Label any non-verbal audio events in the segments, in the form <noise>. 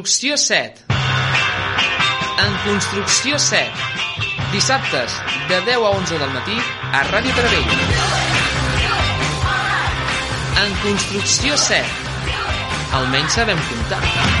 construcció 7. En construcció 7. Dissabtes, de 10 a 11 del matí, a Ràdio Taradell. En construcció 7. Almenys sabem comptar.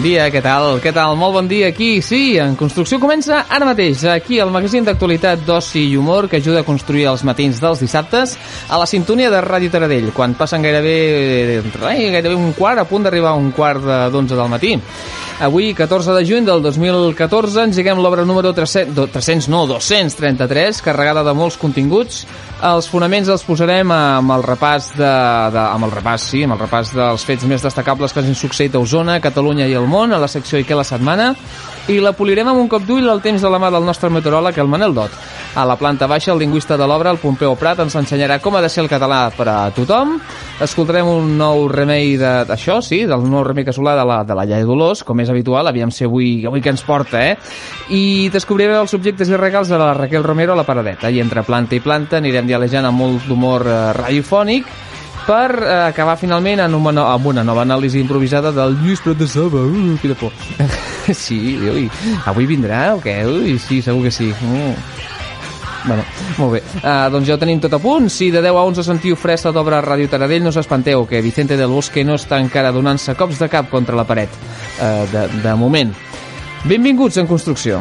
Bon dia, què tal? Què tal? Molt bon dia aquí, sí, en Construcció comença ara mateix, aquí al magazín d'actualitat d'oci i humor que ajuda a construir els matins dels dissabtes a la sintonia de Ràdio Taradell, quan passen gairebé, ai, gairebé un quart, a punt d'arribar a un quart d'onze del matí. Avui, 14 de juny del 2014, engeguem l'obra número 300, 300, no, 233, carregada de molts continguts. Els fonaments els posarem amb el repàs de, de, amb el repàs, sí, amb el repàs dels fets més destacables que hagin succeït a Osona, Catalunya i el món, a la secció què la setmana, i la polirem amb un cop d'ull al temps de la mà del nostre meteoròleg, el Manel Dot. A la planta baixa, el lingüista de l'obra, el Pompeu Prat, ens ensenyarà com ha de ser el català per a tothom. Escoltarem un nou remei d'això, sí, del nou remei casolà de la, de la Llei Dolors, com és habitual, aviam si avui, avui que ens porta, eh? I descobrirem els subjectes i regals de la Raquel Romero a la paradeta. I entre planta i planta anirem dialejant amb molt d'humor eh, radiofònic per eh, acabar finalment en una, amb una nova anàlisi improvisada del Lluís Prat de Saba. Uh, quina por. <laughs> sí, ui, avui vindrà o què? Ui, sí, segur que sí. Mm. Bueno, molt bé. Uh, doncs ja ho tenim tot a punt. Si de 10 a 11 sentiu fresta d'obra a Ràdio Taradell, no us espanteu, que Vicente del Bosque no està encara donant-se cops de cap contra la paret. Uh, de, de moment. Benvinguts en construcció.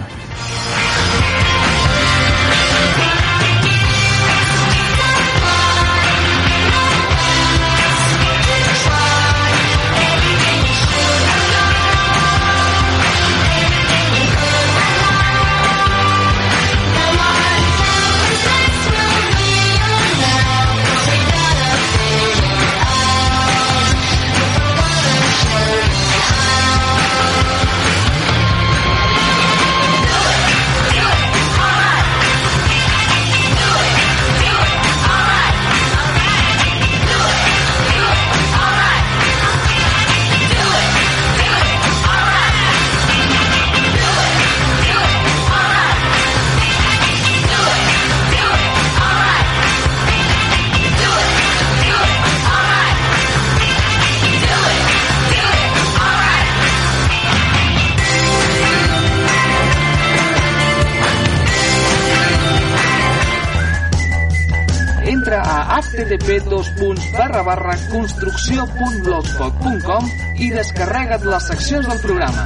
Http construcció.blogspot.com i descarrega't les seccions del programa.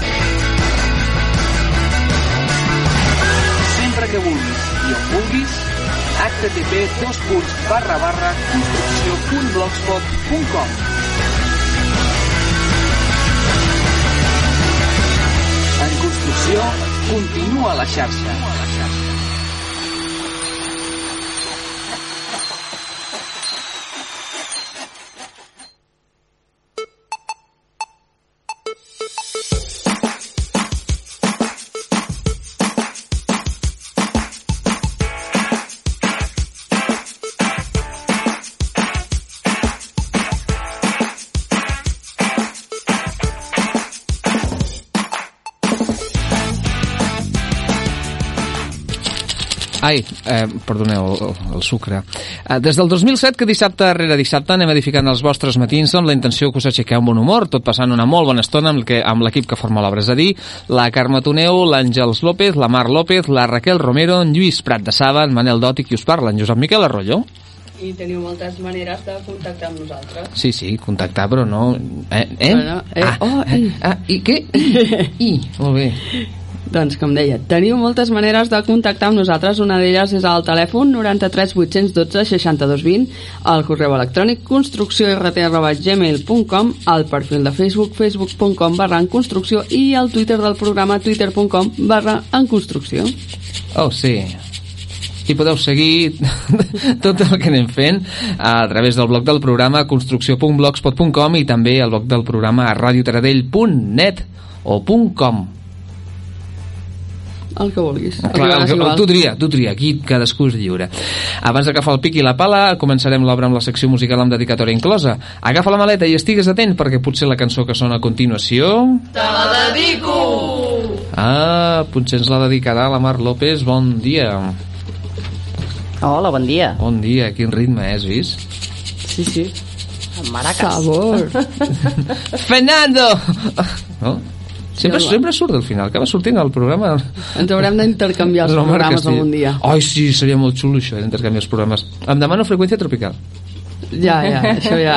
Sempre que vulguis i on vulguis, http construcció.blogspot.com En construcció, continua la xarxa. Ai, eh, perdoneu, el, el sucre. Eh, des del 2007 que dissabte rere dissabte anem edificant els vostres matins amb la intenció que us aixequeu amb bon humor, tot passant una molt bona estona amb, el que, amb l'equip que forma l'obra, és a dir, la Carme Toneu, l'Àngels López, la Mar López, la Raquel Romero, en Lluís Prat de Saba, en Manel Dot i qui us parla, en Josep Miquel Arroyo. I teniu moltes maneres de contactar amb nosaltres. Sí, sí, contactar, però no... Eh? eh? Bueno, eh, ah, oh, eh, ah, i què? I, I, molt bé. <laughs> Doncs, com deia, teniu moltes maneres de contactar amb nosaltres. Una d'elles és al telèfon 93 812 62 20, al correu electrònic construcciórt.gmail.com, al perfil de Facebook facebook.com barra en construcció i al Twitter del programa twitter.com barra en construcció. Oh, sí. I podeu seguir <laughs> tot el que anem fent a través del blog del programa construcció.blogspot.com i també al blog del programa a radiotaradell.net o .com. El que vulguis. El Clar, el, igual. tu tria, tu tria, aquí cadascú és lliure. Abans d'agafar el pic i la pala, començarem l'obra amb la secció musical amb dedicatòria inclosa. Agafa la maleta i estigues atent perquè potser la cançó que sona a continuació... Te la dedico! Ah, potser ens la dedicarà la Mar López. Bon dia. Hola, bon dia. Bon dia, quin ritme, eh, has vist? Sí, sí. Maracas. Sabor. <laughs> Fernando! <laughs> No? Sempre, Sí, sempre surt al final, acaba sortint al programa Ens haurem d'intercanviar els programes Castillo. algun dia. Ai, sí, seria molt xulo això, d'intercanviar els programes. Em demano freqüència tropical. Ja, ja, <laughs> això ja...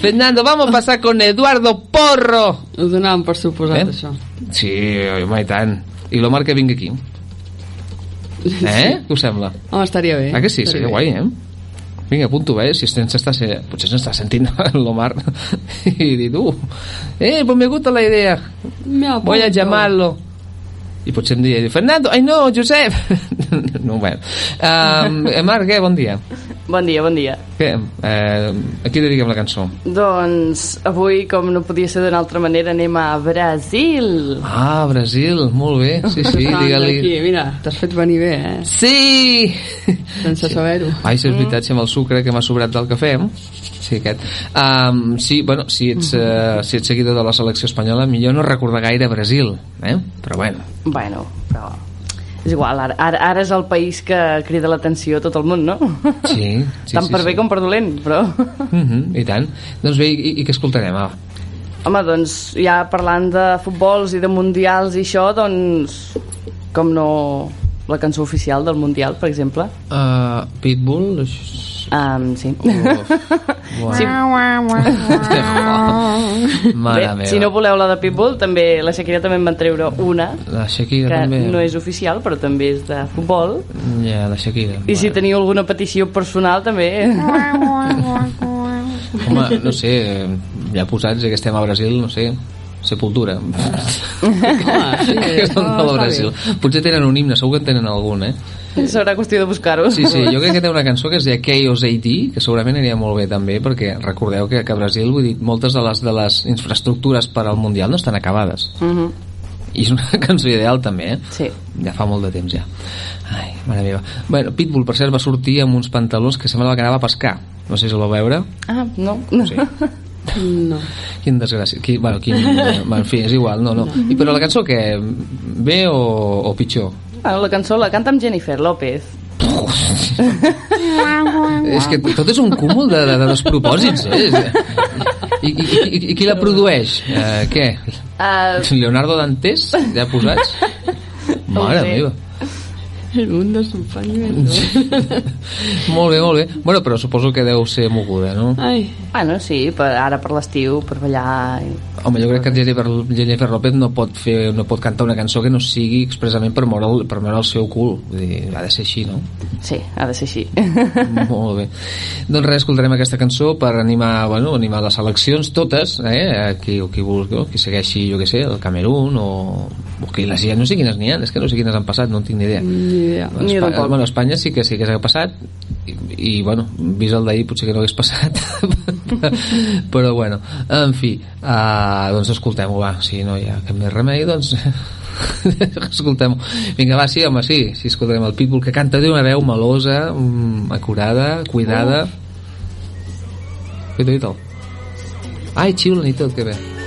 Fernando, vamos a pasar con Eduardo Porro. Ho donàvem per suposat, Eh? això. Sí, home, i tant. I l'Omar que vingui aquí. <laughs> Eh? Què us sembla? Home, estaria bé. Ah, que sí? estaria Seria bé. guai, eh? Vinga, apunto, eh? Si se'ns està, se... potser s'està sentint <laughs> l'Omar i dir, tu, eh, pues me gusta la idea. Me. Voy a llamarlo. I potser em diria, Fernando, ai no, Josep. <laughs> no, bueno. Um, Marc, què? Bon dia. Bon dia, bon dia. Què? Eh, a qui dediquem la cançó? Doncs avui, com no podia ser d'una altra manera, anem a Brasil. Ah, Brasil, molt bé. Sí, sí, Ah, digue-li. Aquí, mira, t'has fet venir bé, eh? Sí! Sense saber-ho. Ai, si és veritat, si amb el sucre que m'ha sobrat del cafè, sí, aquest. Um, sí, bueno, si ets, uh, si ets seguidor de la selecció espanyola, millor no recordar gaire Brasil, eh? Però bueno, Bueno, però és igual, ara, ara, ara és el país que crida l'atenció a tot el món, no? sí. sí <laughs> Tant sí, per sí. bé com per dolent, però... Uh <laughs> -huh, I tant. Doncs bé, i, i què escoltarem? Ah, Home, doncs, ja parlant de futbols i de mundials i això, doncs, com no la cançó oficial del mundial, per exemple. uh, Pitbull... Um, sí. Uf, <laughs> Sí. <laughs> Mare Bé, meva. si no voleu la de Pitbull, també la Shakira també en van treure una, La Shakira que també. no és oficial, però també és de futbol. Ja, la Shakira. I si teniu alguna petició personal, també... Home, no sé, eh, ja posats, ja que estem a Brasil, no sé, Sepultura. <laughs> Home, sí, que del està Brasil. Potser tenen un himne, segur que en tenen algun, eh? Serà qüestió de buscar-ho. Sí, sí, jo crec que té una cançó que es deia Chaos AD, que segurament aniria molt bé també, perquè recordeu que, que a Brasil, vull dir, moltes de les, de les infraestructures per al Mundial no estan acabades. Mhm. I és una <laughs> cançó ideal també, eh? Sí. Ja fa molt de temps ja. Ai, mare meva. Bueno, Pitbull, per cert, va sortir amb uns pantalons que semblava que anava a pescar. No sé si el vau veure. Ah, no. Sí. <laughs> No. Quin desgràcia. Qui, bueno, quin, eh, en fi, és igual, no, no. I però la cançó que bé o, o pitjor? Bueno, la cançó la canta amb Jennifer López. <laughs> És que tot és un cúmul de, de, de despropòsits, eh? I, i, i, i qui la produeix? Eh, què? Uh, Leonardo Dantes? Ja posats? Mare meva. El mundo es un pañuelo. <laughs> Molt bé, molt bé. Bueno, però suposo que deu ser moguda, no? Ai, bueno, sí, per, ara per l'estiu, per ballar... i- Home, jo crec que Jennifer, Jennifer López no pot, fer, no pot cantar una cançó que no sigui expressament per moure el, per moure el seu cul. Vull dir, ha de ser així, no? Sí, ha de ser així. <laughs> Molt bé. Doncs res, escoltarem aquesta cançó per animar, bueno, animar les seleccions totes, eh? Qui, qui vulgui, qui segueixi, jo què sé, el Camerún o, o qui les no sé quines n'hi ha, és que no sé quines han passat, no en tinc ni idea. Bueno, Ni tampoc. bueno, Espanya sí que sí que s'ha passat i, i bueno, vist el d'ahir potser que no hagués passat. <laughs> Però bueno, en fi uh, doncs escoltem-ho va, si no hi ha cap més remei doncs <laughs> escoltem-ho. Vinga va, sí, home, sí, sí escoltarem el Pitbull que canta d'una veu melosa mm, acurada, cuidada. Cuidado i tal ai, xiulen i tot, que bé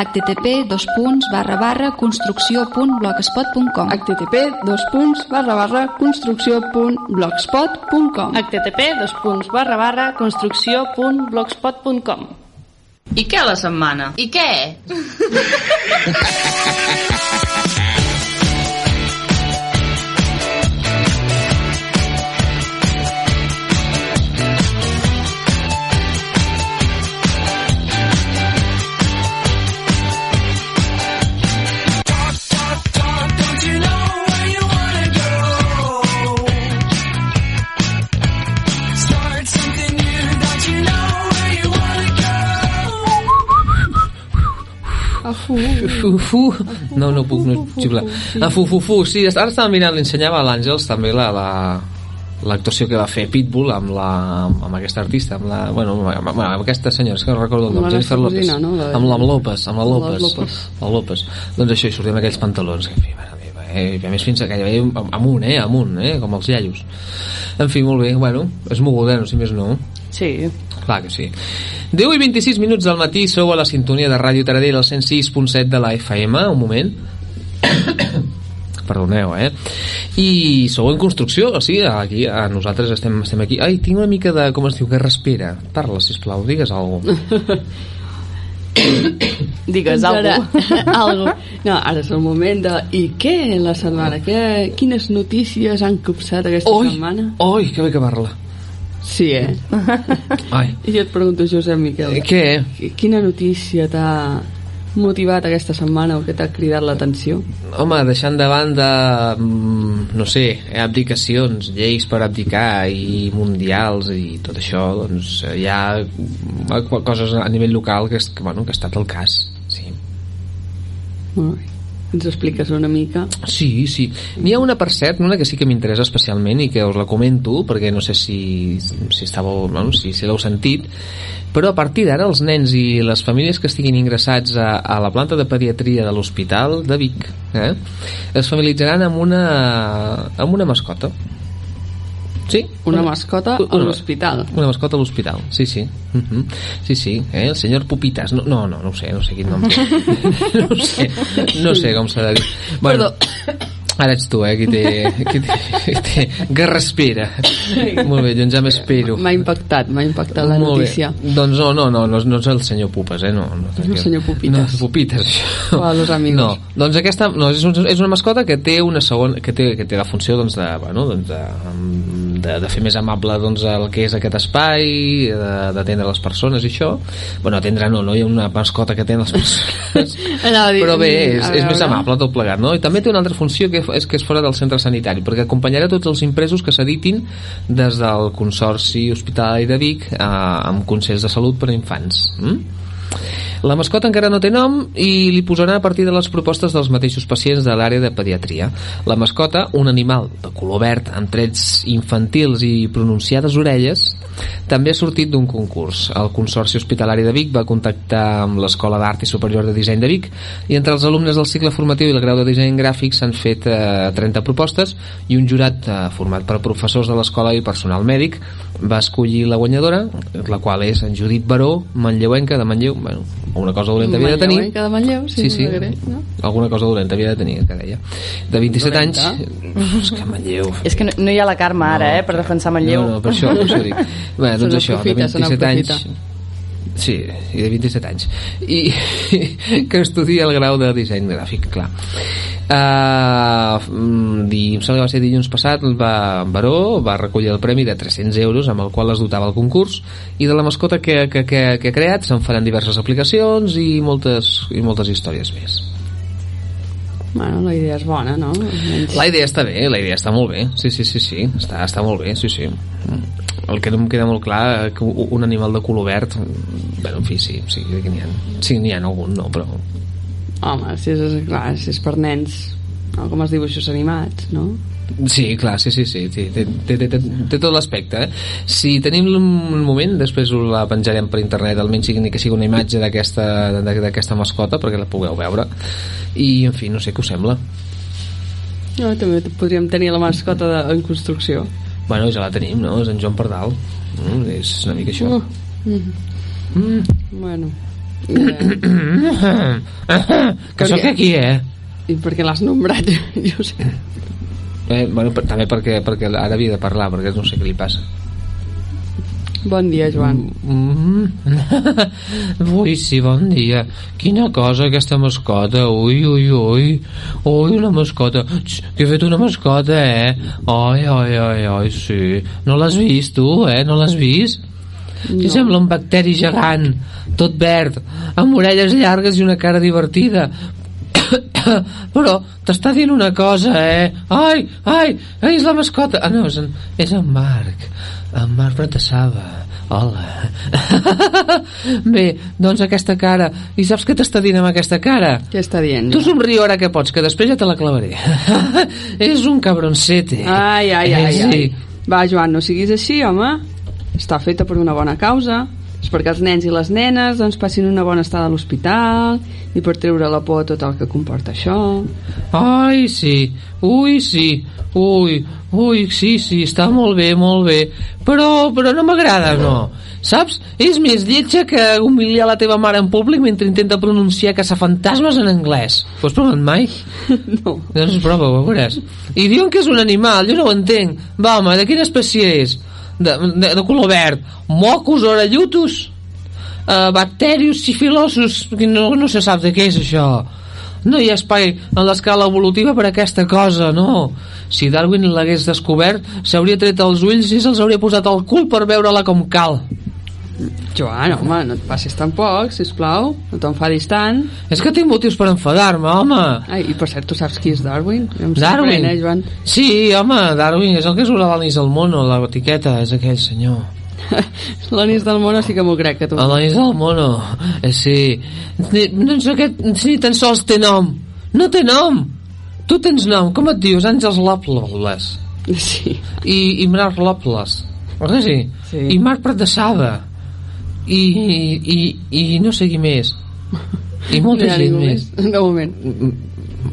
http dos punts barra barra construcció punt blogspot.com http dos punts barra barra construcció punt blogspot punt com http dos punts barra barra construcció punt blogspot punt com I què la setmana? I què? <laughs> wanna go? Afu. Fu, fu. No, no puc, no és possible. Ah, fu, fu, fu. Sí, ara estava mirant, li ensenyava a l'Àngels també la, la, l'actuació que va fer Pitbull amb, la, amb aquesta artista, amb la, bueno, amb, amb, amb aquesta senyora, és que no recordo el nom, Amb Jennifer López. no? La- Amb la López, amb la Amb la López. López. La López. Doncs això, i sortia amb aquells pantalons, que, en fi, eh? A més fins a que veia amunt, eh? Amunt, eh? Com els iaios. En fi, molt bé, bueno, és moguda, no sé més no. Sí. Clar que sí. 10 i 26 minuts del matí sou a la sintonia de Ràdio Taradell al 106.7 de la FM. Un moment. <coughs> Perdoneu, eh? I sou en construcció, o sigui, aquí, a nosaltres estem, estem aquí. Ai, tinc una mica de, com es diu, que respira. Parla, sisplau, digues alguna cosa. <coughs> <coughs> Digues alguna <laughs> algo. No, ara és el moment de... I què la setmana? Què, quines notícies han copsat aquesta Oi, setmana? oi, que bé que parla. Sí, eh? <laughs> Ai, I jo et pregunto, Josep Miquel, eh, què? qui- quina notícia t'ha motivat aquesta setmana o que t'ha cridat l'atenció? Home, deixant de banda, mm, no sé, abdicacions, lleis per abdicar i mundials i tot això, doncs eh, hi ha coses a nivell local que, és, que, bueno, que ha estat el cas. Molt. Ens expliques una mica. Sí, sí. N'hi ha una, per cert, una que sí que m'interessa especialment i que us la comento, perquè no sé si, si estàveu, bueno, si, si l'heu sentit, però a partir d'ara els nens i les famílies que estiguin ingressats a, a la planta de pediatria de l'Hospital de Vic eh, es familiaritzaran amb una, amb una mascota. Sí? Una mascota a l'hospital. Una mascota a l'hospital, sí, sí. Uh -huh. Sí, sí, eh? el senyor Pupitas. No, no, no, no ho sé, no sé quin nom <laughs> no sé, no sé com s'ha de dir. Bueno, ara ets tu, eh, qui té... Qui té, qui té que respira. Molt bé, doncs ja m'espero. M'ha impactat, m'ha impactat la Molt bé. notícia. Doncs no, no, no, no, és- no és el senyor Pupes, eh? No, no, el senyor Pupitas. No, és Pupitas, això. O a los amigos. No, doncs aquesta no, és, un, és una mascota que té una segona, que té, que té la funció doncs, de, bueno, doncs, de, de, de fer més amable doncs, el que és aquest espai, de- d'atendre les persones i això. Bueno, atendre no, no hi ha una mascota que atén les persones. <laughs> Dir, Però bé, és, és més amable tot plegat, no? I també té una altra funció que és que és fora del centre sanitari, perquè acompanyarà tots els impresos que s'editin des del Consorci Hospitalari de Vic eh, amb consells de salut per a infants. Mm? La mascota encara no té nom i li posarà a partir de les propostes dels mateixos pacients de l'àrea de pediatria. La mascota, un animal de color verd amb trets infantils i pronunciades orelles, també ha sortit d'un concurs. El Consorci Hospitalari de Vic va contactar amb l'Escola d'Art i Superior de Disseny de Vic i entre els alumnes del cicle formatiu i el grau de disseny gràfic s'han fet eh, 30 propostes i un jurat eh, format per professors de l'escola i personal mèdic va escollir la guanyadora, la qual és en Judit Baró, manlleuenca de Manlleu, bueno, alguna cosa dolenta havia de tenir. Manlleuenca de Manlleu, sí, sí, sí. no greu, no? alguna cosa dolenta havia de tenir, que deia. De 27 Dolenta? anys... És que Manlleu... És que no, no hi ha la Carme ara, eh, per defensar Manlleu. No, no, per això, per això dic. <laughs> Bé, doncs això, de n'aprofita, se 27 anys... Sí, i de 27 anys. I <laughs> que estudia el grau de disseny gràfic, clar. Uh, di, em sembla que va ser dilluns passat va, Baró va recollir el premi de 300 euros amb el qual es dotava el concurs i de la mascota que, que, que, que ha creat se'n faran diverses aplicacions i moltes, i moltes històries més Bueno, la idea és bona, no? La idea està bé, la idea està molt bé. Sí, sí, sí, sí. Està, està molt bé, sí, sí. El que no em queda molt clar que un animal de color verd, bueno, en fi, sí, sí que n'hi ha, sí, n'hi ha algun, no, però... Home, si és, clar, si és per nens, no, com els dibuixos animats, no? Sí, clar, sí, sí, sí, sí té, té, té, té, té tot l'aspecte, eh? Si tenim un moment, després la penjarem per internet, almenys sigui, ni que sigui una imatge d'aquesta mascota, perquè la pugueu veure. I, en fi, no sé què us sembla. no també podríem tenir la mascota de, en construcció. Bueno, ja la tenim, no? És en Joan Pardal. Mm, és una mica això. Uh, Mm. Bueno. Eh, <coughs> que sóc aquí, eh? I per què l'has nombrat? <laughs> Jo sé. Eh, bueno, per, també perquè, perquè ara havia de parlar, perquè no sé què li passa. Bon dia, Joan. Mm. <laughs> Ui, sí, bon dia. Quina cosa, aquesta mascota. Ui, ui, ui. Ui, una mascota. Ux, que he fet una mascota, eh? Ai, ai, ai, ai, sí. No l'has vist, tu, eh? No l'has vist? No. Que sembla un bacteri gegant, tot verd, amb orelles llargues i una cara divertida. <coughs> Però t'està dient una cosa, eh? Ai, ai, ai, és la mascota. Ah, no, és en, és en Marc. En Marc Bratassava. Hola. <laughs> Bé, doncs aquesta cara. I saps què t'està dient amb aquesta cara? Què està dient? Tu somriu ara que pots, que després ja te la clavaré. <laughs> és un cabroncete. Ai, ai, ai, Eh, sí. ai. Va, Joan, no siguis així, home. Està feta per una bona causa. És perquè els nens i les nenes doncs, passin una bona estada a l'hospital i per treure la por a tot el que comporta això. Ai, sí, ui, sí, ui, ui, sí, sí, està molt bé, molt bé, però, però no m'agrada, no. Saps? És més lletja que humiliar la teva mare en públic mentre intenta pronunciar caçafantasmes en anglès. Ho has provat mai? <laughs> No. Doncs prova, ho veuràs. I diuen que és un animal, jo no ho entenc. Va, home, de quina espècie és? De, de, de color verd. Mocos, orellutos, uh, bacterius, sifilosos, no, no se sap de què és això. No hi ha espai en l'escala evolutiva per a aquesta cosa, no. Si Darwin l'hagués descobert, s'hauria tret els ulls i se'ls hauria posat al cul per veure-la com cal. Joan, home, no et passis tampoc, sisplau. No t'enfadis tant. És que tinc motius per enfadar-me, home. Ai, i per cert, tu saps qui és Darwin? Em Darwin? Eh, Joan? Sí, home, Darwin, és el que surt a del Mono, la etiqueta, és aquell senyor. <laughs> L'Anis del Mono sí que m'ho crec, que tu. L'Anis del Mono, eh, sí. Ni, no sé què, ni tan sols té nom. No té nom! Tu tens nom, com et dius? Àngels Lòples. Sí. I, i Marc que sí? Sí. I Marc Prat de Saba. I, i, i no sé qui més. I <laughs> molta No gent més. De moment.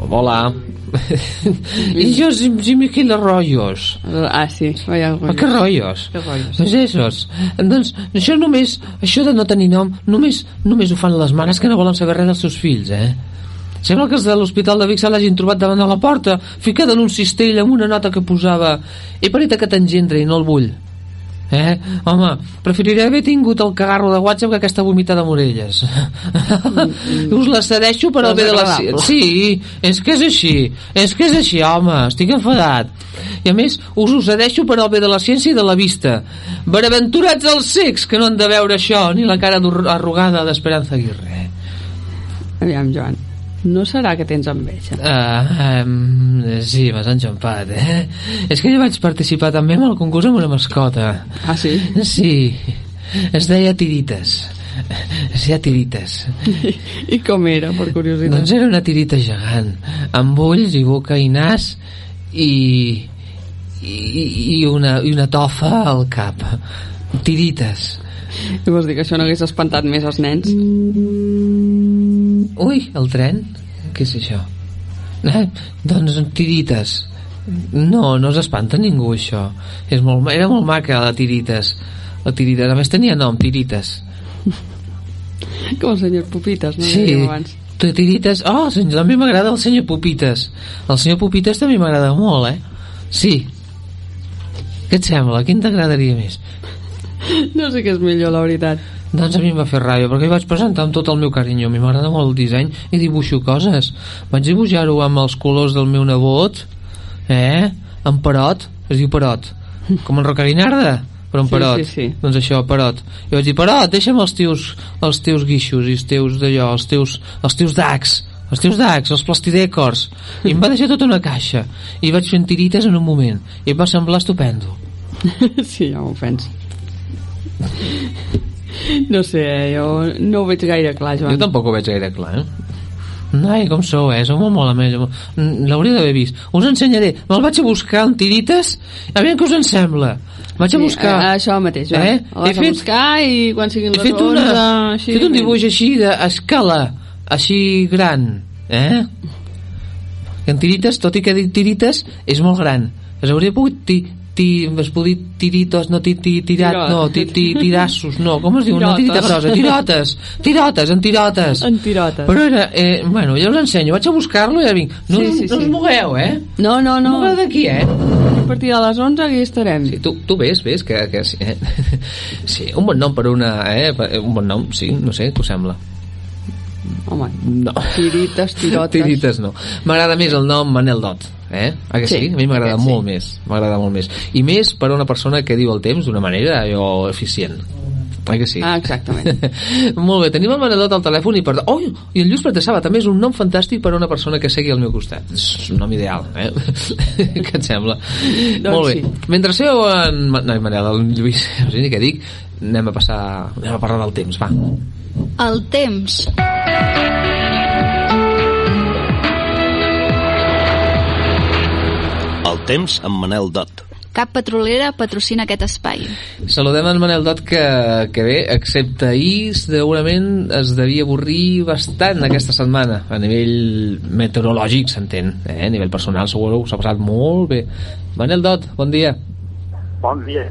Hola. <laughs> I jo, si, si Miquel Arroyos. Ah, sí. Vaya, Ah, que rotllos? Que rotllos. Doncs esos. Doncs això només, això de no tenir nom, només, només ho fan les mares que no volen saber res dels seus fills, eh? Sembla que els de l'Hospital de Vic se l'hagin trobat davant de la porta, ficada en un cistell amb una nota que posava he parit aquest engendre i no el vull. Eh? Home, preferiria haver tingut el cagarro de WhatsApp que aquesta vomitada amb orelles. Us la cedeixo per al bé de la Desagradable. Sí, és que és així. És que és així, home. Estic enfadat. I a més, us ho cedeixo per al bé de la ciència i de la vista. Benaventurats els cecs que no han de veure això, ni la cara arrugada d'Esperanza Aguirre. Aviam, Joan. No serà que tens enveja? Uh, um, sí, m'has enxampat, eh? És que jo vaig participar també en el concurs amb una mascota. Ah, sí? Sí, es deia Tirites. Es deia Tirites. <laughs> I com era, per curiositat? Doncs era una tirita gegant, amb ulls i boca i nas i, i, i, una, i una tofa al cap. Tirites. I vols dir que això no hagués espantat més els nens? Ui, el tren? Què és això? Eh? Doncs tirites. No, no s'espanta ningú, això. És molt, era molt maca, la tirites. La tirites. A més, tenia nom, tirites. Com el senyor Pupites, no? Sí, abans. tu tirites... Oh, senyor, també m'agrada el senyor Pupites. El senyor Pupites també m'agrada molt, eh? Sí. Què et sembla? Quin t'agradaria més? No sé què és millor, la veritat. Doncs a mi em va fer ràbia, perquè hi vaig presentar amb tot el meu carinyo. A mi m'agrada molt el disseny i dibuixo coses. Vaig dibuixar-ho amb els colors del meu nebot, eh? En Perot, es diu Perot. Com en Rocarinarda, però en Sí, Perot. sí, sí. Doncs això, Perot. I vaig dir, Perot, deixa'm els teus, els teus guixos i els teus d'allò, els teus, els teus dacs, els teus dacs, els plastidècors. I em va deixar tota una caixa. I vaig fent tirites en un moment. I em va semblar estupendo. <laughs> sí, ja m'ho penso. No sé, eh, jo no ho veig gaire clar, Joan. Jo tampoc ho veig gaire clar, eh? Ai, com sou, eh? Sou molt malament. Mm, L'hauria d'haver vist. Us ensenyaré. Me'l vaig a buscar en tirites. A veure què us en sembla. Vaig a buscar... eh, això mateix, Joan. Eh? El vas He fet- a buscar i quan siguin He les fet, 11... una, així, he fet un dibuix així d'escala, així gran, eh? Que en tirites, tot i que dic tirites, és molt gran. Es hauria pogut ti, ti, es pot dir tiritos, no ti, ti, tirat, no, ti, ti, tirassos, no, com es diu? No, tirita Tirotes. grossa, tirotes, tirotes, en tirotes. En tirotes. Però era, eh, bueno, ja us ensenyo, vaig a buscar-lo i ja vinc. No, Sí, sí, no us sí. mogueu, eh? No, no, No no. mogueu d'aquí, eh? A partir de les 11 aquí estarem. Sí, tu, tu ves, ves que, que sí, eh? <laughs> sí, un bon nom per una, eh? Un bon nom, sí, no sé, què us sembla? Home, No. tirites, tirotes... <laughs> Tirites no. M'agrada més el nom Manel Dot, eh? A que sí? Sí, A mi m'agrada aquest sí. molt més. M'agrada molt més. I més per a una persona que diu el temps d'una manera allò eficient. Eh que sí? Ah, exactament. <laughs> molt bé, tenim el Manel Dot al telèfon i per... Oh, i el Lluís Pratessava també és un nom fantàstic per a una persona que segui al meu costat. És un nom ideal, eh? <laughs> Què et sembla? Doncs molt bé. sí. Mentre seu en... No, en Manel, el Lluís, <laughs> no sé ni què dic, anem a passar... anem a parlar del temps, va. El temps. Temps amb Manel Dot. Cap petrolera patrocina aquest espai. Saludem en Manel Dot que, que bé, excepte ahir segurament es devia avorrir bastant aquesta setmana a nivell meteorològic s'entén, eh? a nivell personal segur que s'ha passat molt bé Manel Dot, bon dia Bon dia.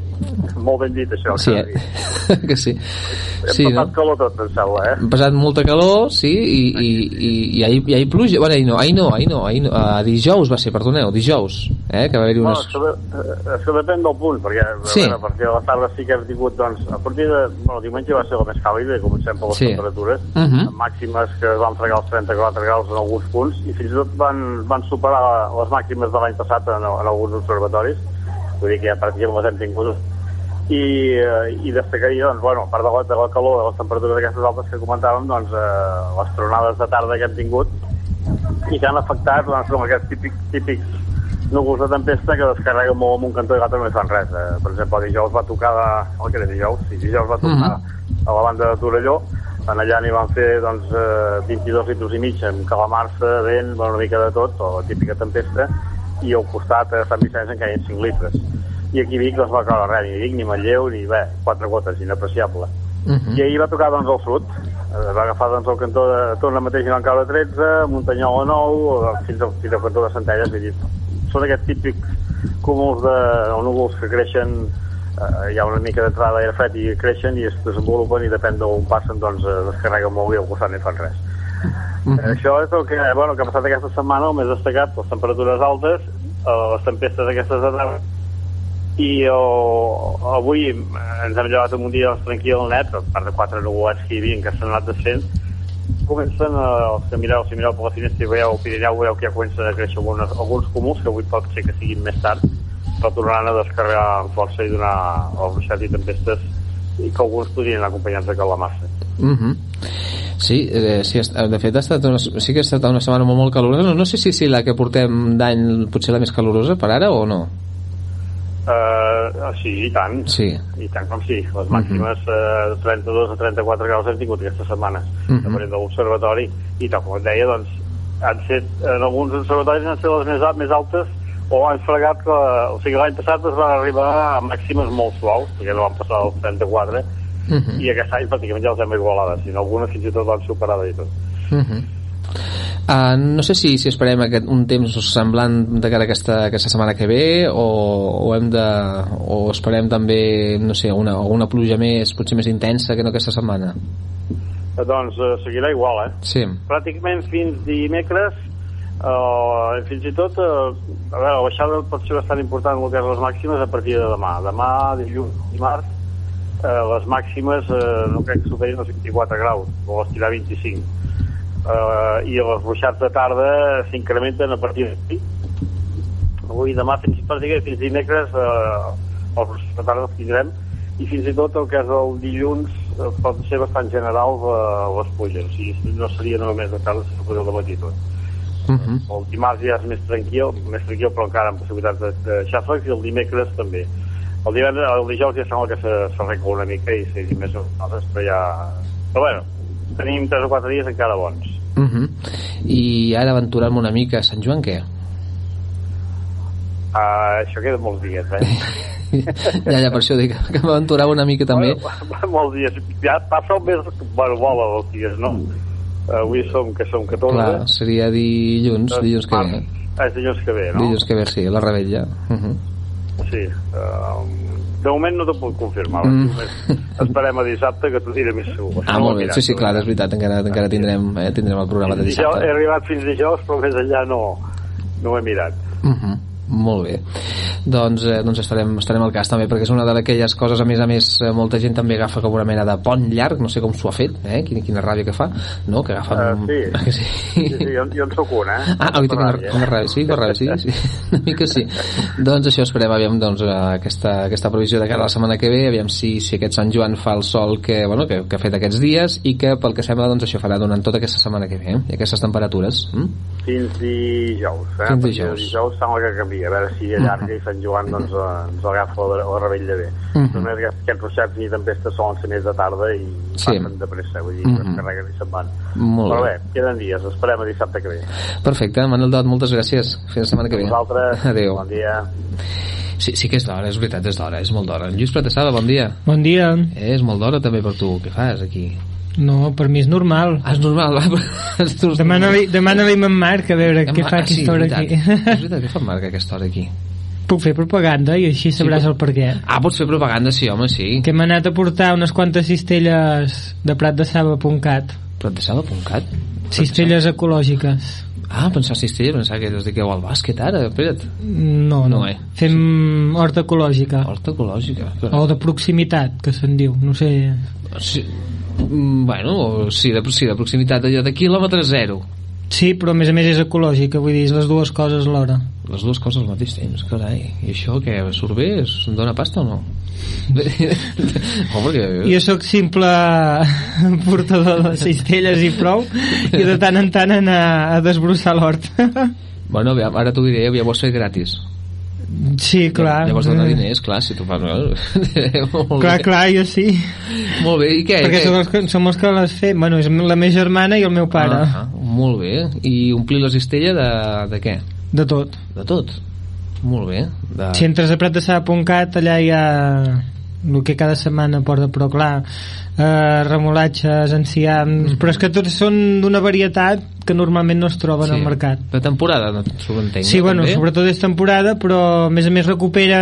Molt ben dit, això. sí, eh? <laughs> que sí Hem sí, no? passat calor tot, em sembla, eh? hem passat molta calor sí, i, i, i, i ahir, i ahir pluja bueno, ahir no, ahir no, ahir no, ahir no. Uh, dijous va ser, perdoneu, dijous eh? que va haver-hi Bueno, unes... això, de, eh, això depèn del punt, perquè Sí. sí. a partir de la tarda sí que hem tingut, doncs, a partir de... Bueno, diumenge va ser la més càlida, comencem per les Sí. temperatures, Uh -huh. amb màximes que van fregar els 34 graus en alguns punts, i fins i tot van, van superar les màximes de l'any passat en, en alguns observatoris, vull dir que ja pràcticament les hem tingut i, eh, i destacaria, doncs, bueno, a part de la, de la calor, de les temperatures aquestes altes que comentàvem, doncs, eh, les tronades de tarda que hem tingut i que han afectat, doncs, com aquests típics, típics núvols de tempesta que descarreguen molt amb un cantó i l'altre no hi fan res. Eh, per exemple, dijous va tocar, de, el que era dijous, sí, dijous va tornar a la banda de Torelló. En allà n'hi van fer doncs, eh, 22 litres i mig amb calamarsa, vent, bueno, una mica de tot, o la típica tempesta, i al costat a Sant Vicenç en caien 5 litres. I aquí Vic no es va caure res, ni Vic, ni Manlleu, ni bé, quatre gotes, inapreciable. I ahir va tocar doncs, el sud, Eh, va agafar doncs, el cantó de Torna mateix i van caure 13, Muntanyol a 9, fins al, fins al cantó de Centelles, vull dir, són aquests típics cúmuls de o núvols que creixen eh, hi ha una mica d'entrada d'aire fred i creixen i es desenvolupen i depèn d'on passen doncs eh, descarreguen molt i al costat no fan res Eh, això és el que, bueno, que ha passat aquesta setmana, el més destacat, les temperatures altes, eh, les tempestes aquestes de tarda, i oh, avui ens hem llevat un dia doncs, tranquil, net, a part de quatre nuvolats que hi havia que s'han anat desfent, comencen, eh, els que mireu, si mireu per la finestra i veieu el Pirineu, veieu que ja comencen a créixer algunes, alguns cúmuls, que avui pot ser que siguin més tard, però tornaran a descarregar amb força i donar el ruixat i tempestes i que alguns podrien anar acompanyats de calamarsa. Mhm. Sí, eh, sí, est- de fet ha estat una, sí que ha estat una setmana molt, molt calorosa. No, no sé si, si la que portem d'any potser la més calorosa per ara o no. Uh, sí, i tant. Sí. I tant com sí. Les màximes uh, de 32 a 34 graus hem tingut aquesta setmana, Mhm. depenent de l'observatori, i tal com et deia, doncs, han set, en alguns observatoris han set les més, més altes o han fregat que, o sigui, l'any passat es van arribar a màximes molt suaus, perquè no van passar dels 34, Mhm. i aquest any pràcticament ja les hem igualades, sinó algunes fins i tot van superar i tot. Mhm. Uh, no sé si, si esperem aquest, un temps semblant de cara a aquesta, aquesta setmana que ve o, o, hem de, o esperem també no sé, una, una pluja més potser més intensa que no aquesta setmana Eh, doncs eh, seguirà igual, eh? sí, pràcticament fins dimecres eh, fins i tot eh, a veure, la baixada pot ser bastant important en el que és les màximes a partir de demà. Demà, dilluns, dimarts eh, les màximes eh, no crec que superin els 24 graus o les tirar 25 eh, i els ruixats de tarda s'incrementen a partir d'aquí. Avui demà fins, pràcticament fins dimecres eh, els ruixats de tarda els tindrem. I fins i tot el que és el dilluns pot ser bastant general eh, les pluges, o sigui, no seria només de tarda sinó que de matí tot. Mhm. El dimarts ja és més tranquil, més tranquil però encara amb possibilitats de, de xàfecs i el dimecres també. El divendres, el dijous ja sembla que s'arregla una mica i sigui més nosaltres, però ja... Però bueno, tenim 3 o 4 dies encara bons. Mhm. i ara aventurem una mica a Sant Joan què? Uh, això queda molts dies, eh? <laughs> ja, ja, per això dic que m'aventurava una mica també Bueno, <laughs> molts dies. Ja passa el mes... Bueno, vola els dies, no? Avui som, que som 14. clar, seria dilluns dilluns que ve Ah, és dilluns que ve, no? dilluns que ve, sí, la rebella Mhm. Sí. Uh, de moment no t'ho puc confirmar. Mm. Esperem a dissabte que t'ho diré més segur. Ah, molt bé, sí, sí, clar, és veritat, encara, encara tindrem, eh, tindrem el programa de Dijous, he dissabte. arribat fins dijous, però més enllà no, no ho he mirat. Uh -huh. Molt bé. Doncs, eh, doncs estarem, estarem al cas també, perquè és una d'aquelles coses, a més a més, eh, molta gent també agafa com una mena de pont llarg, no sé com s'ho ha fet, eh? Quina, quina ràbia que fa, no? Que agafen... Uh, un- sí. <laughs> que sí. sí, sí jo, jo en sóc un, eh? Ah, avui tinc una, una ràbia, sí, una ràbia, sí, sí, <laughs> una mica sí. doncs això, esperem, aviam, doncs, eh, aquesta, aquesta previsió de cara a la setmana que ve, aviam si, si aquest Sant Joan fa el sol que, bueno, que, que ha fet aquests dies i que, pel que sembla, doncs això farà durant tota aquesta setmana que ve, eh? I aquestes temperatures. Mm? Fins dijous, eh? Fins dijous. dijous sembla que canvia, a veure si allarga i Sant Joan doncs, eh, ens agafa la, la rebella bé. Mhm. Només aquests, aquests ruixats i tempestes solen ser més de tarda i Sí. passen de pressa, vull dir, que Mhm. es carreguen i se'n van. Molt Però bé. bé, queden dies, esperem a dissabte que ve. Perfecte, Manel Dot, moltes gràcies. Fins la setmana que ve. Vosaltres, Adéu. bon dia. Sí, sí que és d'hora, és veritat, és d'hora, és molt d'hora. Lluís Pratessada, bon dia. Bon dia. Eh, és molt d'hora també per tu. Què fas aquí? No, per mi és normal. Ah, és normal, va. Demana-li demana a en Marc a veure què fa ah, sí, aquesta hora aquí. És <laughs> veritat, què fa en Marc aquesta hora aquí? Puc fer propaganda i així sabràs el per què. Ah, pots fer propaganda, sí, home, sí. Que hem anat a portar unes quantes cistelles de pratdesaba.cat. Pratdesaba.cat? Cistelles ecològiques. Ah, pensava cistella, pensava que es dediqueu al bàsquet ara, espera't. No, no. No, eh? Fem horta ecològica. Horta ecològica. O de proximitat, que se'n diu. No sé... Sí, mm, bueno, sí, de, sí, de proximitat, allò de quilòmetre zero. Sí, però a més a més és ecològica, vull dir, és les dues coses alhora. Les dues coses al mateix temps, carai. I això què, surt bé? Es dona pasta o no? <laughs> oh, perquè... Jo sóc simple <laughs> portador de cistelles i prou, i de tant en tant anar a desbrossar l'hort. <laughs> Bueno, aviam, ara t'ho diré, aviam, vols fer gratis. Sí, clar. Llavors dona diners, clar, si tu fas... Molt Clar, bé. clar, jo sí. Molt bé, i què? Perquè què? som els, que, som els que les fem. Bueno, és la meva germana i el meu pare. Ah, ah, molt bé. I omplir la cistella de, de què? De tot. De tot. Molt bé. De... Si entres a pratdesaba.cat, allà hi ha el que cada setmana porta, però clar, eh, remolatges, enciams, però és que tots són d'una varietat que normalment no es troben al mercat. De temporada, no s'ho entenc. Sí, no, bueno, també? sobretot és temporada, però a més a més recupera,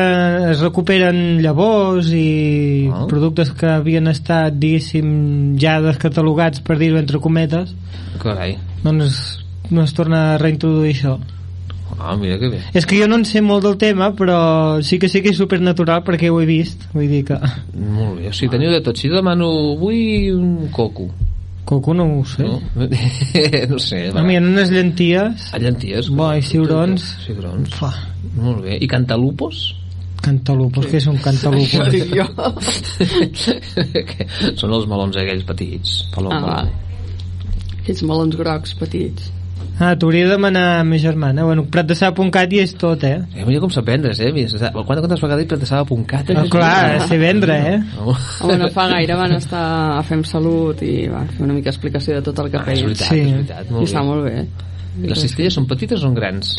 es recuperen llavors i Ah. productes que havien estat, diguéssim, ja descatalogats, per dir-ho entre cometes, Carai. doncs no es torna a reintroduir això. Ah, mira que bé. És que jo no en sé molt del tema, però sí que sí que és supernatural perquè ho he vist. Vull dir que... Molt bé. O sigui, teniu de tot. Si demano, vull un coco. Coco no ho sé. No, <laughs> no sé. A mi, en unes llenties... A llenties. Bo, i ciurons... Ciurons. Fa. Molt bé. I cantalupos? Cantalupos, què són cantalupos? Això dic jo. <laughs> Que Són els melons aquells petits. Paloma. Ah, vale. Aquests melons grocs petits. Ah, t'hauria de demanar a ma germana. Bueno, pratdesaba.cat i és tot, eh? Eh, mira com sap vendre's, eh? Mira, quantes, quantes vegades he pretesava.cat? Ah, clar, sé vendre, eh? Home, no fa gaire van estar a Fem Salut i va fer una mica explicació de tot el que Ah, és feien. veritat, és veritat, molt I està bé. molt bé. I les cistelles són petites o són grans?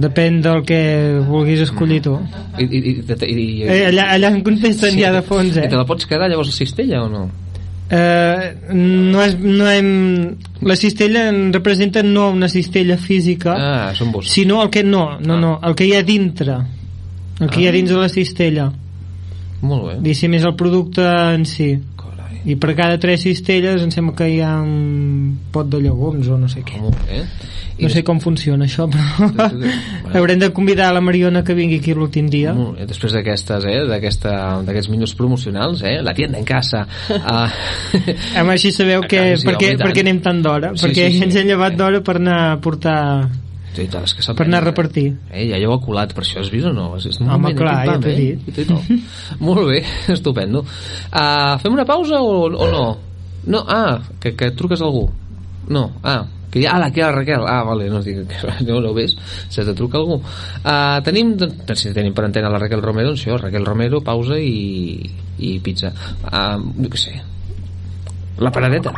Depèn del que vulguis escollir tu. I, i, i, i, i, Eh, allà, allà em contesten ja de fons, I eh? te la pots quedar llavors la cistella o no? Eh, no és, no hem, la cistella en representa no una cistella física, Ah, són sinó el que no, no, no, el que hi ha dintre, el que hi ha Ah. dins de la cistella. Molt bé. Diguéssim, és el producte en si. I per cada tres cistelles em sembla que hi ha un pot de llegums o no sé què. Molt bé. I No sé com funciona això, però <laughs> haurem de convidar la Mariona que vingui aquí l'últim dia. Bé, després d'aquestes, eh, d'aquests minuts promocionals, eh, la tienda en casa. <laughs> Uh, Home, així sabeu que, sí, per, què, home, i per tant. què anem tant d'hora, Sí, perquè sí, sí. ens hem llevat d'hora per anar a portar sí, clar, és que per anar a repartir. Eh, ja heu colat, per això has vist o no? És, és un Home, moment, clar, ja t'he eh? dit. Tot. <laughs> Molt bé, <laughs> estupendo. Uh, fem una pausa o, o no? No, ah, que, que truques algú. No, ah, que hi ha, ah, aquí hi ha la Raquel. Ah, vale, no dic que <laughs> no, no ho ves, se te truca algú. Uh, tenim, doncs, si tenim per antena la Raquel Romero, doncs això, Raquel Romero, pausa i, i pizza. Uh, jo què sé, la paradeta.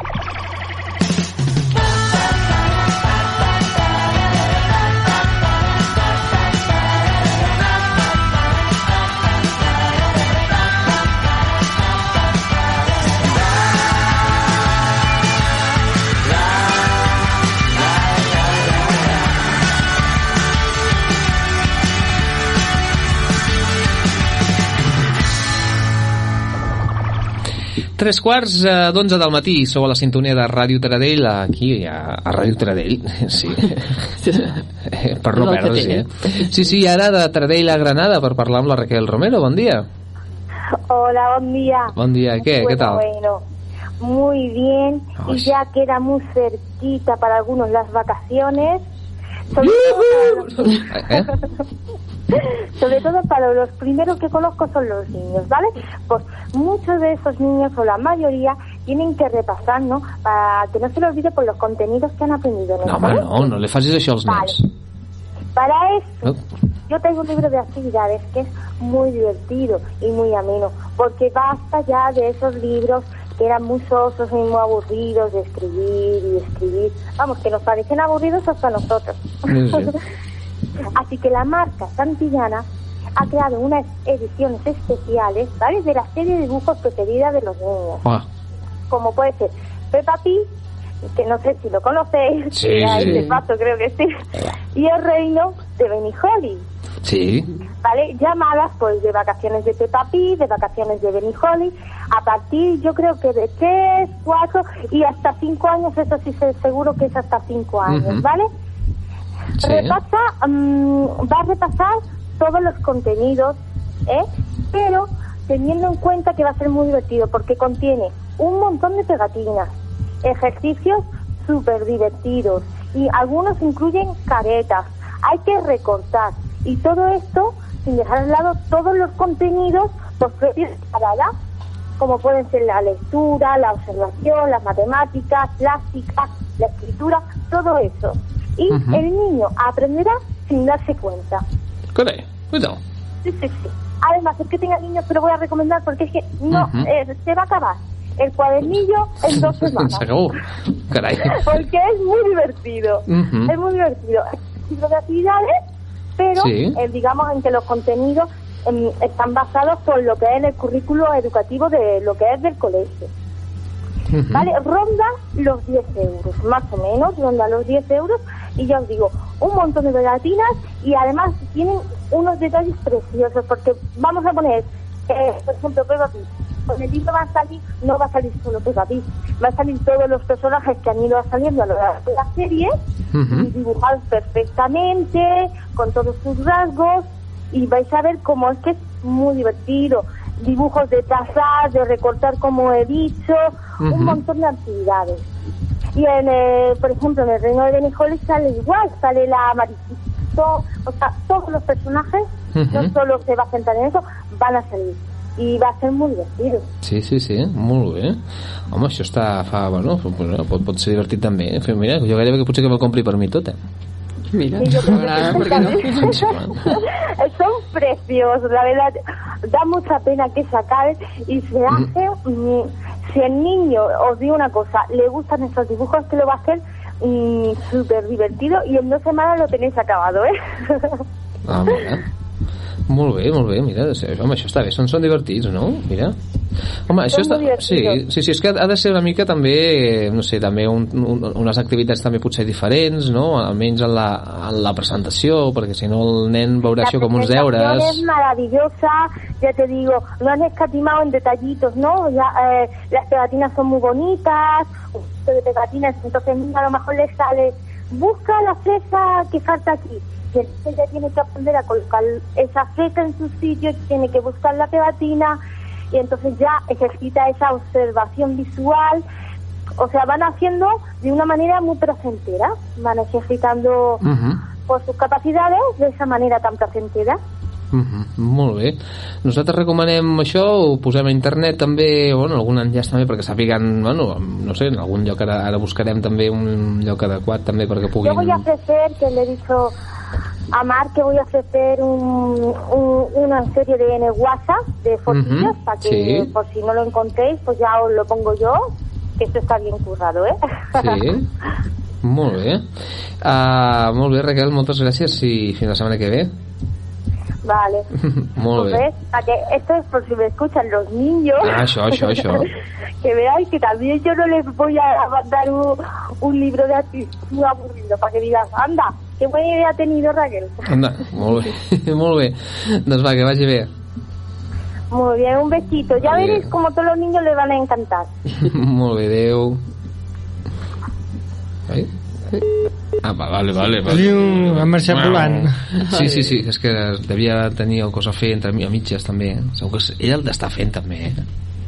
Tres quarts eh, d'onze del matí, sou a la sintonia de Ràdio Taradell, aquí a, a Ràdio Taradell, <laughs> sí, Eh, per no perdre's, té. eh? Sí, sí, ara de Taradell a Granada per parlar amb la Raquel Romero, bon dia. Hola, buen día. Bon dia, què, bueno, què tal? Bueno, muy bien. Y ya queda muy cerquita para algunos las vacaciones. Sobre todo, para Eh? <laughs> <laughs> sobre todo para los primeros que conozco son los niños, ¿vale? Pues muchos de esos niños, o la mayoría, tienen que repasar, ¿no? Para que no se les olvide por los contenidos que han aprendido No, home, no, no li facis això als Vale. nens. Para eso, yo tengo un libro de actividades que es muy divertido y muy ameno, porque basta ya de esos libros que eran muy sosos y muy aburridos de escribir y escribir. Vamos, que nos parecen aburridos hasta nosotros. Sí, sí. <laughs> Así que la marca Santillana ha creado unas ediciones especiales, ¿vale? De la serie de dibujos preferida de los niños, Ah, como puede ser Peppa Pig, que no sé si lo conocéis, Sí, sí. paso creo que sí, y El Reino de Benny Holly. sí. ¿vale? Llamadas pues de vacaciones de Peppa Pig, de vacaciones de Benny Holly, a partir yo creo que de 3, 4 y hasta 5 años, eso sí seguro que es hasta 5 años. ¿vale? Repasa, mm, va a repasar todos los contenidos, ¿eh? Pero teniendo en cuenta que va a ser muy divertido porque contiene un montón de pegatinas, ejercicios súper divertidos y algunos incluyen caretas, hay que recortar y todo esto sin dejar de lado todos los contenidos pues, cada edad, como pueden ser la lectura, la observación, las matemáticas, plástica, la escritura, todo eso. Y el niño aprenderá sin darse cuenta. Carai, Cuidado. Sí, sí, sí. Además, es que tenga niños, pero voy a recomendar porque es que no eh, se va a acabar el cuadernillo en dos <laughs> semanas. Se acabó. Caray. porque es muy divertido. Es muy divertido. Es un libro de actividades, pero Sí. eh, digamos en que los contenidos em, están basados por lo que es el currículo educativo de lo que es del colegio. ¿Vale? Ronda los 10 euros, más o menos, ronda los 10 euros. Y ya os digo, un montón de pegatinas y además tienen unos detalles preciosos, porque vamos a poner, eh, por ejemplo, Peppa Pig. Con el libro va a salir, no va a salir solo Peppa Pig, va a salir todos los personajes que han ido saliendo a lo largo de la serie, y dibujados perfectamente, con todos sus rasgos, y vais a ver cómo es que es muy divertido. Dibujos de trazar, de recortar como he dicho, un montón de actividades. Y en, eh, por ejemplo, en el reino de Beniholi sale igual, sale la Marisito, o sea, todos los personajes, no solo se va a centrar en eso, van a salir. Y va a ser muy divertido. Sí, sí, sí, molt bé. Home, això està... Fa, bueno, pot, pot ser divertit també. Fi, mira, jo gairebé que potser que me'l compri per mi tot, eh? Mira, Sí, no? <laughs> Son preciosos, la verdad. Da mucha pena que se acaben y se hace. mm, si el niño, os digo una cosa, le gustan estos dibujos, que lo va a hacer mm, súper divertido y en dos semanas lo tenéis acabado, ¿eh? Ah. Molt bé, molt bé, mira, home, això està bé, són, són divertits, no? Mira. Home, això està... Sí, sí, sí, és que ha de ser una mica també, no sé, també un, un, unes activitats també potser diferents, no? Almenys en la, en la presentació, perquè si no el nen veurà això com uns deures. es maravillosa, ya te digo, no han escatimado en detallitos, ¿no? Ya, eh, las pegatinas son muy bonitas, de pegatinas, entonces a lo mejor le sale, busca la fresa que falta aquí. Y entonces ya tiene que aprender a colocar esa fresa en su sitio, tiene que buscar la pegatina y entonces ya ejercita esa observación visual. O sea, van haciendo de una manera muy placentera, van ejercitando Mhm. por sus capacidades de esa manera tan placentera. Mhm, Molt bé. Nosaltres recomanem això, ho posem a internet també, bueno, algun enllaç també perquè sàpiguen, bueno, no sé, en algun lloc ara, ara buscarem també un lloc adequat també perquè puguin... Yo voy a ofrecer, que le he dicho a Mar que voy a ofrecer un, un- una serie de en el WhatsApp de fotillos para que sí. por si no lo encontréis, pues ya os lo pongo yo, que esto está bien currado, ¿eh? Sí, molt bé. Uh, molt bé, Raquel, moltes gràcies i fins la setmana que ve. vale. <laughs> molt Pues bé. ves, para que esto es por si me escuchan los niños. Ah, això, això, això. <laughs> que veáis que también yo no les voy a mandar un, un libro de muy aburrido para que digan, anda, qué buena idea ha tenido Raquel. Anda, molt bé, <laughs> molt bé. Doncs va, que vagi bé. Muy bien, un besito. Ya Bien. veréis como todos los niños les van a encantar. <laughs> molt bé, adeu. Ai? Ah, va, vale, vale. vale. Diu, ha marxat volant. Sí, sí, sí, és que devia tenir el cos a fer entre mi- a mitges també. eh? Segur que és- ell el d'estar fent també, eh?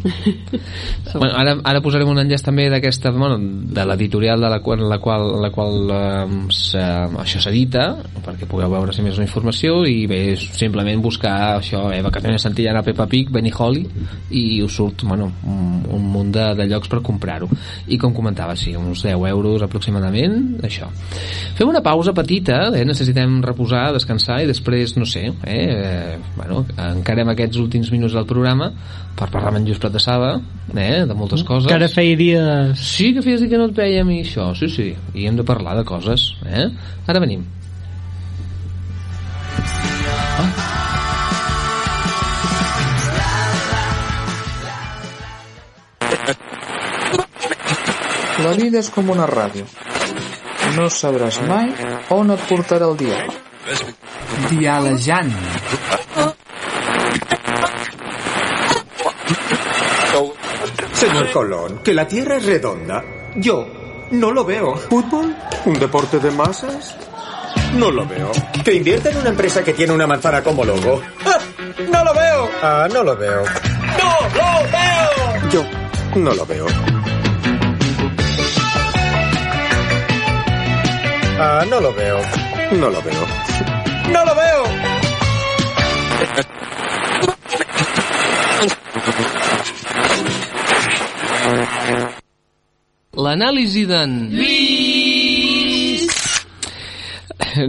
<laughs> bueno, ara, ara posarem un enllaç també d'aquesta bueno, de l'editorial de la qual, la qual, la qual eh, se, això s'edita perquè pugueu veure si més una informació i bé, simplement buscar això, eh, vacaciones Santillana, Peppa Pig, Holly i us surt bueno, un, un munt de, de llocs per comprar-ho i com comentava, sí, uns 10 euros aproximadament, això fem una pausa petita, eh? necessitem reposar descansar i després, no sé eh? eh bueno, encarem aquests últims minuts del programa per parlar amb en Lluís de Saba eh? de moltes coses Que ara feia dies... Sí, que feies dir que no et veiem i això, sí, sí. I hem de parlar de coses, eh? Ara venim. La vida és com una ràdio. No sabràs mai on et portarà el dia. Dialejant. Señor Colón, que la Tierra es redonda. Yo no lo veo. ¿Fútbol? ¿Un deporte de masas? No lo veo. Que invierta en una empresa que tiene una manzana como logo. ¡Ah! ¡No lo veo! Ah, no lo veo. ¡No lo veo! Yo no lo veo. Ah, no lo veo. No lo veo. ¡No lo veo! L'anàlisi d'en...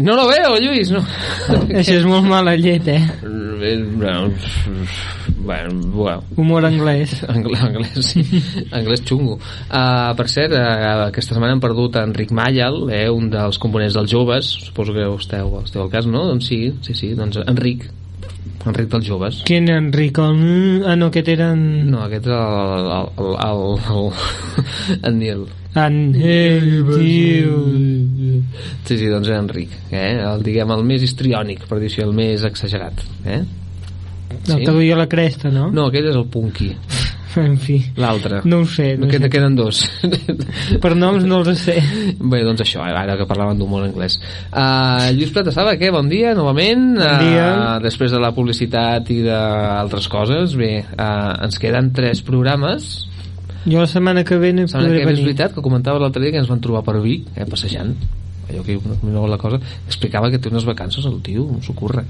No lo veo, Lluís, no. Això és molt mala llet, eh? Eh, Bueno, bueno, bueno. Humor anglès. Anglès, anglès, sí. anglès xungo. Uh, per cert, uh, aquesta setmana hem perdut Enric Mayal, eh, un dels components dels joves, suposo que esteu, esteu al cas, no? Doncs sí, sí, sí, doncs Enric, Enric dels joves. Quin Enric? El... Ah, no, aquest eren... No, aquest és el, el, el, el, el, el Nil. Anhel, tio... Sí, sí, doncs era Enric, eh? el, diguem, el més histriònic, per dir-ho així, el més exagerat. Eh? El que duia la cresta, no? No, aquell és el Punky. En fi. L'altre. No ho sé. No que sé. queden dos. <laughs> Per noms no els sé. Bé, doncs això, eh, ara que parlaven d'humor anglès. Uh, Lluís Plata Sala, què? Bon dia, novament. Bon dia. Uh, després de la publicitat i d'altres coses, bé, uh, ens queden tres programes. Jo la setmana que ve no hi podré que és venir. veritat que comentava l'altre dia que ens van trobar per Vic, eh, passejant. Allò que no la cosa, explicava que té unes vacances el tio, s'ho curra.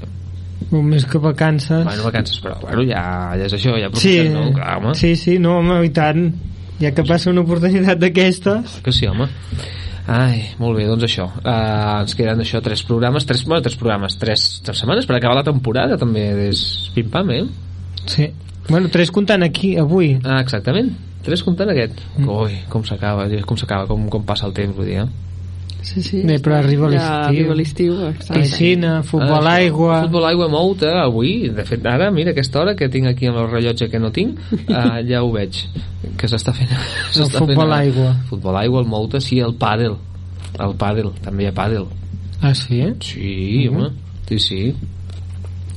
Un mes que vacances. Bueno, vacances, però bueno, ja, ja és això, ja Sí, no? Clar, home. sí, sí, no, home, i tant. Ja que passa una oportunitat d'aquestes... Que sí, home. Ai, molt bé, doncs això. Uh, ens queden això, tres programes, tres, bueno, tres programes, tres, tres setmanes per acabar la temporada, també, és pim-pam, eh? Sí. Bueno, tres comptant aquí, avui. Ah, exactament. Tres comptant aquest. Mm. Ui, com s'acaba, com s'acaba, com, com passa el temps, vull dir, eh? Sí, sí. Bé, però arriba Ja l'estiu. arriba l'estiu. exacte. Piscina, futbol, Ah, aigua... Futbol, aigua, mouta, avui, de fet, ara, mira, aquesta hora que tinc aquí en el rellotge que no tinc, uh, <laughs> ja ho veig, que s'està fent... s'està futbol, fent, aigua. Futbol, aigua, el mouta, sí, el pàdel. El pàdel, també hi ha pàdel. Ah, sí? Sí, home, sí, sí.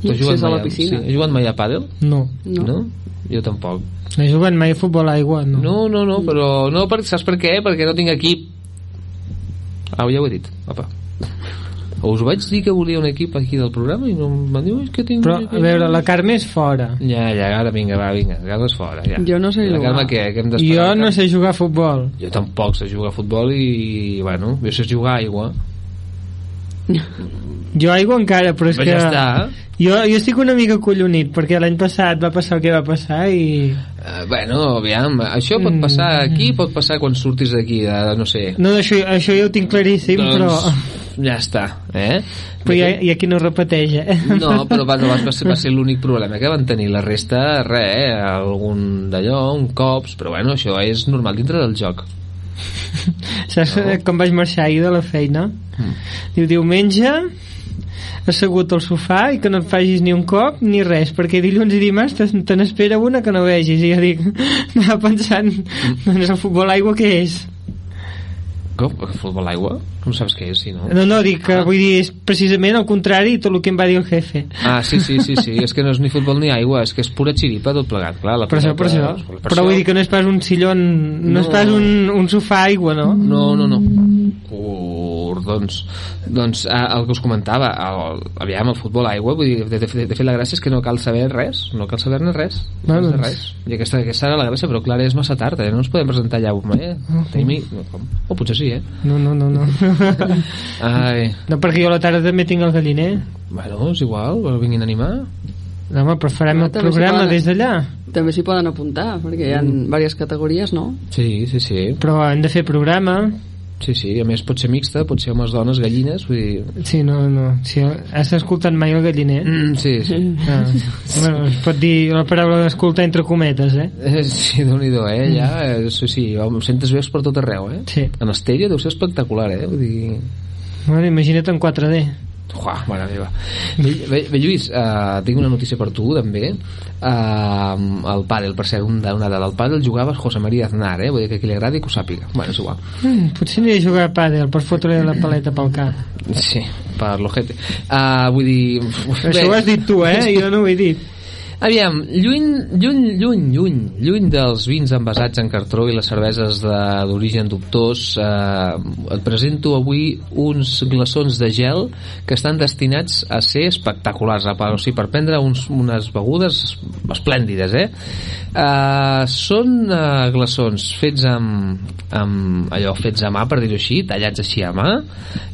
I accés a la piscina. Sí, has jugat mai a pàdel? No. No. no? Jo tampoc. No he jugat mai a futbol, aigua, no. No, no, no, però no, per, saps per què? Perquè no tinc equip. Ah, ja ho he dit, apa. Us vaig dir que volia un equip aquí del programa i no em van dir, "Ui, és que tinc... Però, a veure, la Carme és fora. Ja, ja, ara vinga, va, vinga, Carles fora, ja. Jo no sé la jugar. Carme què? Que hem Jo la no Carme? sé jugar a futbol. Jo tampoc sé jugar a futbol i, bueno, jo sé jugar a aigua. Jo aigua encara, però és Però que... ja està. Jo, jo estic una mica collonit, perquè l'any passat va passar el que va passar i... Uh, bueno, aviam, això pot Mm. passar aquí, pot passar quan surtis d'aquí, de, no sé. No, això, això ja ho tinc claríssim, doncs, però... ja està, eh? Però hi ha, hi ha qui no repeteix, eh? No, però va, no, va ser, va ser l'únic problema que van tenir. La resta, res, eh? algun d'allò, un cops, però bueno, això és normal dintre del joc. <laughs> Saps no. com vaig marxar ahir de la feina? Mm. Diu, diumenge assegut al sofà i que no et facis ni un cop ni res, perquè dilluns i dimarts te- te n'espera una que no vegis i jo dic, <laughs> anava pensant doncs el futbol aigua què és? Com? Futbol aigua? Com saps què és, si no? No, no, dic que vull dir és precisament el contrari tot el que em va dir el jefe Ah, sí, sí, sí, sí, és que no és ni futbol ni aigua, és que és pura xiripa tot plegat, clar. La per això, per això, per però vull dir que no és pas un sillon no, No. és pas un, un sofà aigua, no? No, no, no. Ur, doncs, doncs eh, el que us comentava, el, aviam, el futbol aigua, vull dir, de, de, de fet la gràcia és que no cal saber res, no cal saber-ne res. Res, de doncs. res. I aquesta, aquesta era la gràcia, però clar, és massa tard, eh? no ens podem presentar allà, home, eh? Tenim... No, com? O potser sí, eh? No, no, no, no. <laughs> Ai, no, perquè jo a la tarda també tinc el galliner. bueno, és igual, però vinguin a animar. No, home, però farem No, el programa poden- des d'allà. També s'hi poden apuntar, perquè hi ha diverses categories, no? Sí, sí, sí. Però hem de fer programa. Sí, sí, a més pot ser mixta, pot ser homes, dones, gallines, vull dir... Sí, no, no. Si has escoltat mai el galliner? Mm, sí, sí. Ah, bueno, es pot dir la paraula escoltar entre cometes, eh? Eh, Sí, déu nhi eh? Ja, eh, sí, sí, em sentes veus per tot arreu, eh? Sí. En estèria deu ser espectacular, eh? Vull dir... Bueno, imagina't en 4D. Uah, mare meva. Bé, bé, bé Lluís, uh, tinc una notícia per tu, també. Uh, el pàdel, per cert, un de- una dada. El pàdel jugava José María Aznar, eh? Vull dir que qui li agradi que ho sàpiga. Bueno, és igual. Mm, potser aniré a jugar a pàdel per fotre la paleta pel cap. Sí, per l'ojete. Uh, vull dir... Això ho has dit tu, eh? Jo no ho he dit. Aviam, lluny, lluny, lluny, lluny, lluny dels vins envasats en cartró i les cerveses d'origen dubtós, eh, et presento avui uns glaçons de gel que estan destinats a ser espectaculars, a, o sigui, per prendre uns, unes begudes esplèndides, eh? Eh, són eh, glaçons fets amb, amb allò fets a mà, per dir-ho així, tallats així a mà,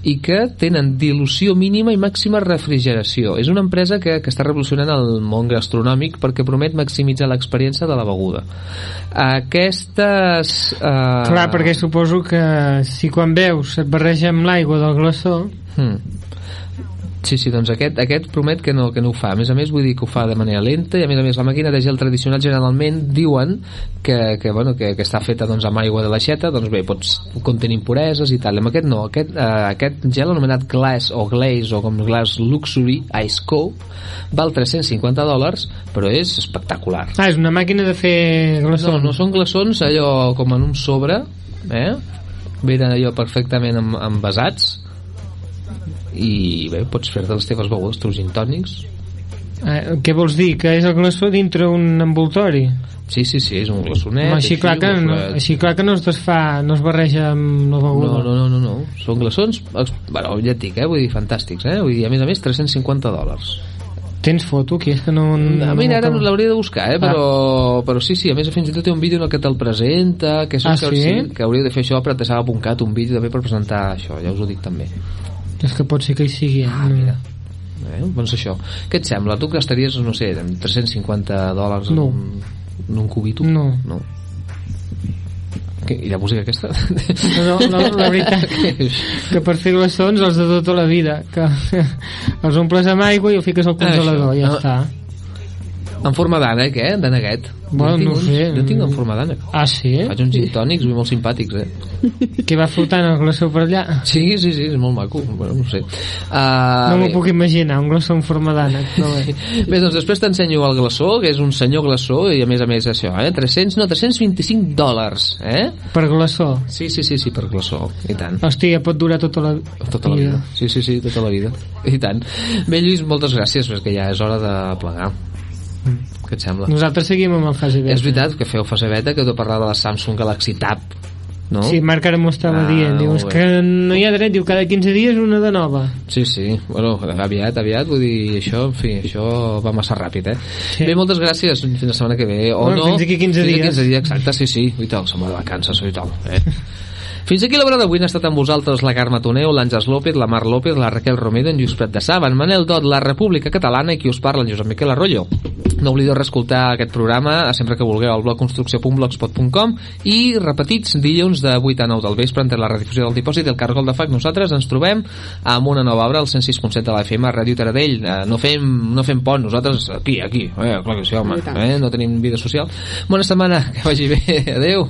i que tenen dilució mínima i màxima refrigeració. És una empresa que, que està revolucionant el món gastronòmic perquè promet maximitzar l'experiència de la beguda. Aquestes... Eh... Clar, perquè suposo que si quan veus et barreja amb l'aigua del glaçó... Hmm. Sí, sí, doncs aquest, aquest promet que no, que no ho fa. A més a més, vull dir que ho fa de manera lenta i a més a més la màquina de gel tradicional generalment diuen que, que, bueno, que, que està feta doncs, amb aigua de l'aixeta, doncs bé, pots contenir impureses i tal. Amb aquest no, aquest, eh, aquest gel anomenat Glass o Glaze o com Glass Luxury Ice Cope val 350 dòlars, però és espectacular. Ah, és una màquina de fer glaçons. No, no són glaçons allò com en un sobre, eh? Venen allò perfectament envasats i bé, pots fer-te les teves begudes, teus gin tònics. Eh, què vols dir? Que és el glaçó dintre un envoltori? Sí, sí, sí, és un glaçonet. Home, així, clar que, no, així clar que no es desfà, no es barreja amb la beguda. No, no, no, no, no. Són glaçons, bueno, ja et dic, eh? vull dir, fantàstics, eh? Vull dir, a més a més, 350 dòlars. Tens foto aquí? És que no... A mi ara no l'hauria de buscar, eh? però, però sí, sí, a més fins i tot té un vídeo en el que te'l presenta, que, Ah, que, sí? que hauríeu de fer això, però te s'ha apuncat un vídeo també per presentar això, ja us ho dic també. És que pot ser que hi sigui. Ah, mira. Eh? Doncs això. Què et sembla? Tu gastaries, no sé, 350 dòlars No. en, un, en un cubito? No. no. Què? I la música aquesta? No, no, la, la veritat <laughs> que per fer glaçons els de tota la vida que <laughs> els omples amb aigua i ho fiques al congelador i ja Això. està En forma d'ànec, eh? D'àneguet. Bueno, no uns- sé. Jo tinc en forma d'ànec. Ah, sí? Faig uns gin tònics molt simpàtics, eh? que va flotant el glaçó per allà Sí, sí, sí, és molt maco. Bueno, no sé. Uh, no m'ho puc imaginar, un glaçó en forma d'ànec però bé. <laughs> Bé, doncs després t'ensenyo el glaçó, que és un senyor glaçó, i a més a més això, eh? 300, no, 325 dòlars, eh? per glaçó Sí, sí, sí, sí, per glaçó, i tant. hòstia, pot durar tota la Tota la vida. Sí, sí, sí, tota la vida. I tant. Bé, Lluís, moltes gràcies, perquè ja és hora de plegar. Què et sembla? nosaltres seguim amb el fase beta És veritat que feu fase beta, que t'ho parlava de la Samsung Galaxy Tab, no? Sí, Marc ara m'ho estava Ah, dient diu, és que no hi ha dret, diu cada 15 dies una de nova Sí, sí, bueno, aviat, aviat, vull dir, això, en fi, això va massa ràpid, eh? Sí. Bé, moltes gràcies, fins la setmana que ve, o Bueno, no... fins aquí 15 fins dies. 15 dies, exacte, sí, sí, i tal, som de vacances, i tal, eh? <laughs> Fins aquí l'obra d'avui han estat amb vosaltres la Carme Toneu, l'Àngels López, la Mar López, la Raquel Romero, en Lluís Prat de Saba, en Manel Dot, la República Catalana i qui us parla, en Josep Miquel Arroyo. No oblideu reescoltar aquest programa sempre que vulgueu al blog construcció.blogspot.com i repetits dilluns de 8 a 9 del vespre entre la redifusió del dipòsit i el cargol de fac. Nosaltres ens trobem amb una nova obra al 106.7 de la FM a Ràdio Taradell. Eh, no, fem, no fem pont, nosaltres aquí, aquí. Eh, clar que sí, home. Eh, no tenim vida social. Bona setmana, que vagi bé. <laughs> Adeu.